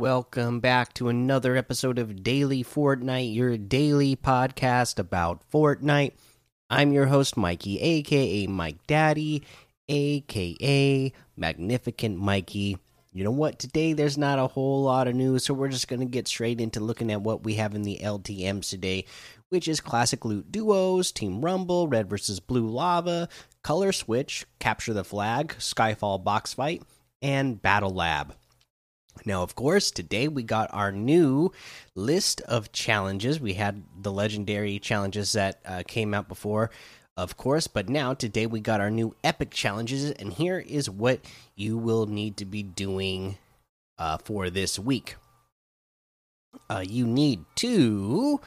Welcome back to another episode of Daily Fortnite, your daily podcast about Fortnite. I'm your host, Mikey, aka Mike Daddy, aka Magnificent Mikey. You know what? Today there's not a whole lot of news, so we're just going to get straight into looking at what we have in the LTMs today, which is Classic Loot Duos, Team Rumble, Red versus Blue Lava, Color Switch, Capture the Flag, Skyfall Box Fight, and Battle Lab. Now, of course, today we got our new list of challenges. We had the legendary challenges that uh, came out before, of course, but now today we got our new epic challenges, and here is what you will need to be doing uh, for this week. Uh, you need to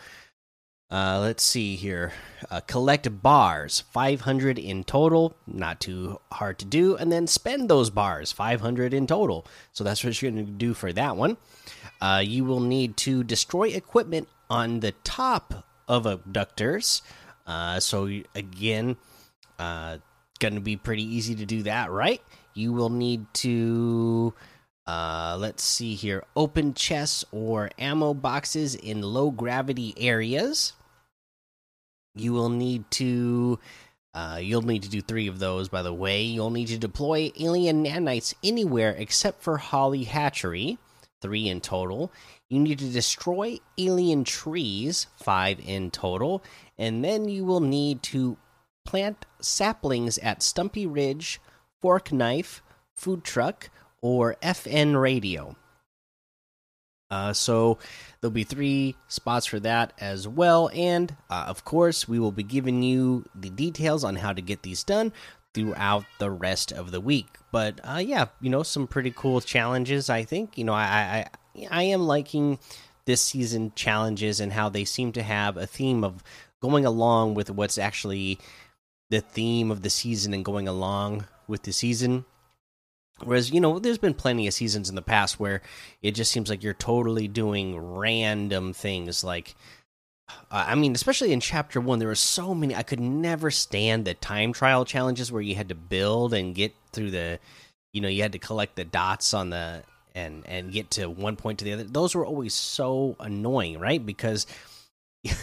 uh, let's see here. Uh, collect bars, 500 in total, not too hard to do, and then spend those bars, 500 in total. So that's what you're going to do for that one. Uh, you will need to destroy equipment on the top of abductors. Uh, so again, uh, going to be pretty easy to do that, right? You will need to uh, let's see here. Open chests or ammo boxes in low gravity areas you will need to uh, you'll need to do three of those by the way. You'll need to deploy alien nanites anywhere except for holly hatchery three in total. You need to destroy alien trees five in total. And then you will need to plant saplings at stumpy ridge fork knife food truck or fn radio uh, so there'll be three spots for that as well. And uh, of course, we will be giving you the details on how to get these done throughout the rest of the week. But uh, yeah, you know, some pretty cool challenges. I think you know, I I I am liking this season challenges and how they seem to have a theme of going along with what's actually the theme of the season and going along with the season Whereas, you know, there's been plenty of seasons in the past where it just seems like you're totally doing random things. Like, uh, I mean, especially in chapter one, there were so many. I could never stand the time trial challenges where you had to build and get through the, you know, you had to collect the dots on the and and get to one point to the other. Those were always so annoying, right? Because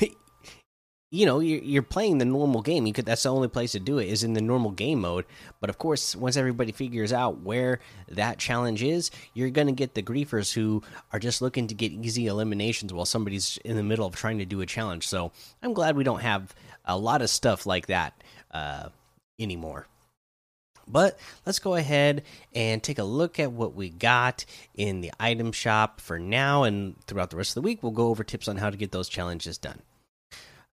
you know you're, playing the normal game. You could that's the only place to do it is in the normal game mode. But of course once everybody figures out where that challenge is you're going to get the griefers who are just looking to get easy eliminations while somebody's in the middle of trying to do a challenge. So i'm glad we don't have a lot of stuff like that uh, anymore. But let's go ahead and take a look at what we got in the item shop for now and throughout the rest of the week. We'll go over tips on how to get those challenges done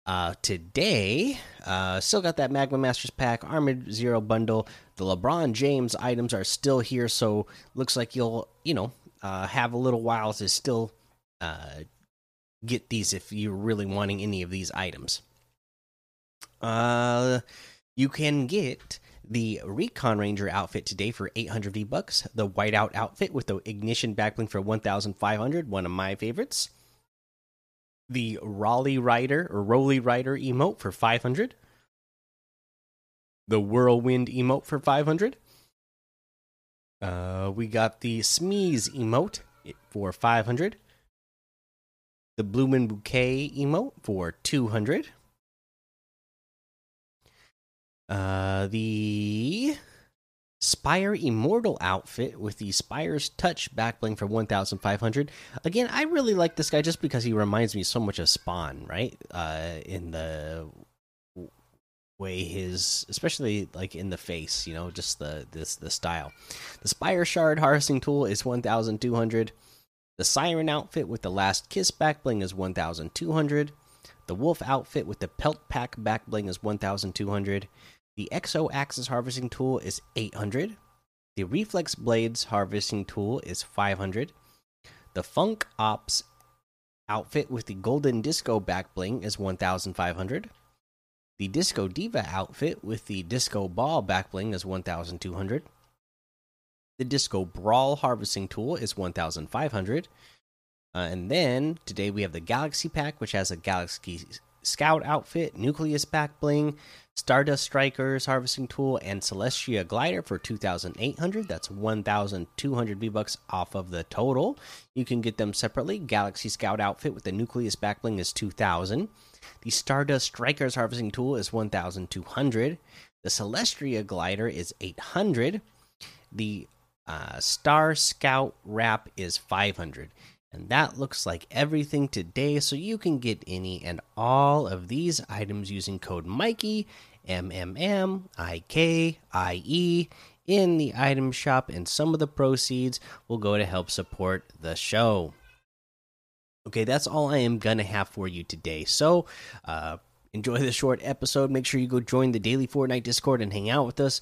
uh, today, uh, still got that Magma Masters pack, Armored Zero bundle. The LeBron James items are still here, so looks like you'll, you know, uh, have a little while to still uh, get these if you're really wanting any of these items. Uh, you can get the Recon Ranger outfit today for 800 V bucks. The whiteout outfit with the ignition backbling for 1,500, one of my favorites the Raleigh Rider or Rolly Rider emote for 500. The Whirlwind emote for 500. Uh, we got the Smeeze emote for 500. The Bloomin' Bouquet emote for 200. Uh, the Spire Immortal outfit with the Spire's Touch backbling for 1500. Again, I really like this guy just because he reminds me so much of Spawn, right? Uh, in the way his especially like in the face, you know, just the this the style. The Spire Shard harvesting tool is 1200. The Siren outfit with the Last Kiss backbling is 1200. The Wolf outfit with the Pelt Pack backbling is 1200. The Exo Axis Harvesting Tool is 800. The Reflex Blades Harvesting Tool is 500. The Funk Ops outfit with the Golden Disco Back Bling is 1500. The Disco Diva outfit with the Disco Ball Back Bling is 1200. The Disco Brawl Harvesting Tool is 1500. Uh, and then today we have the Galaxy Pack, which has a Galaxy Scout outfit, Nucleus back bling, Stardust Strikers harvesting tool, and Celestia glider for 2,800. That's 1,200 V bucks off of the total. You can get them separately. Galaxy Scout outfit with the Nucleus back bling is 2,000. The Stardust Strikers harvesting tool is 1,200. The Celestia glider is 800. The uh, Star Scout wrap is 500. And that looks like everything today. So you can get any and all of these items using code Mikey, M M M I K I E, in the item shop. And some of the proceeds will go to help support the show. Okay, that's all I am going to have for you today. So, uh, enjoy the short episode. Make sure you go join the daily Fortnite Discord and hang out with us.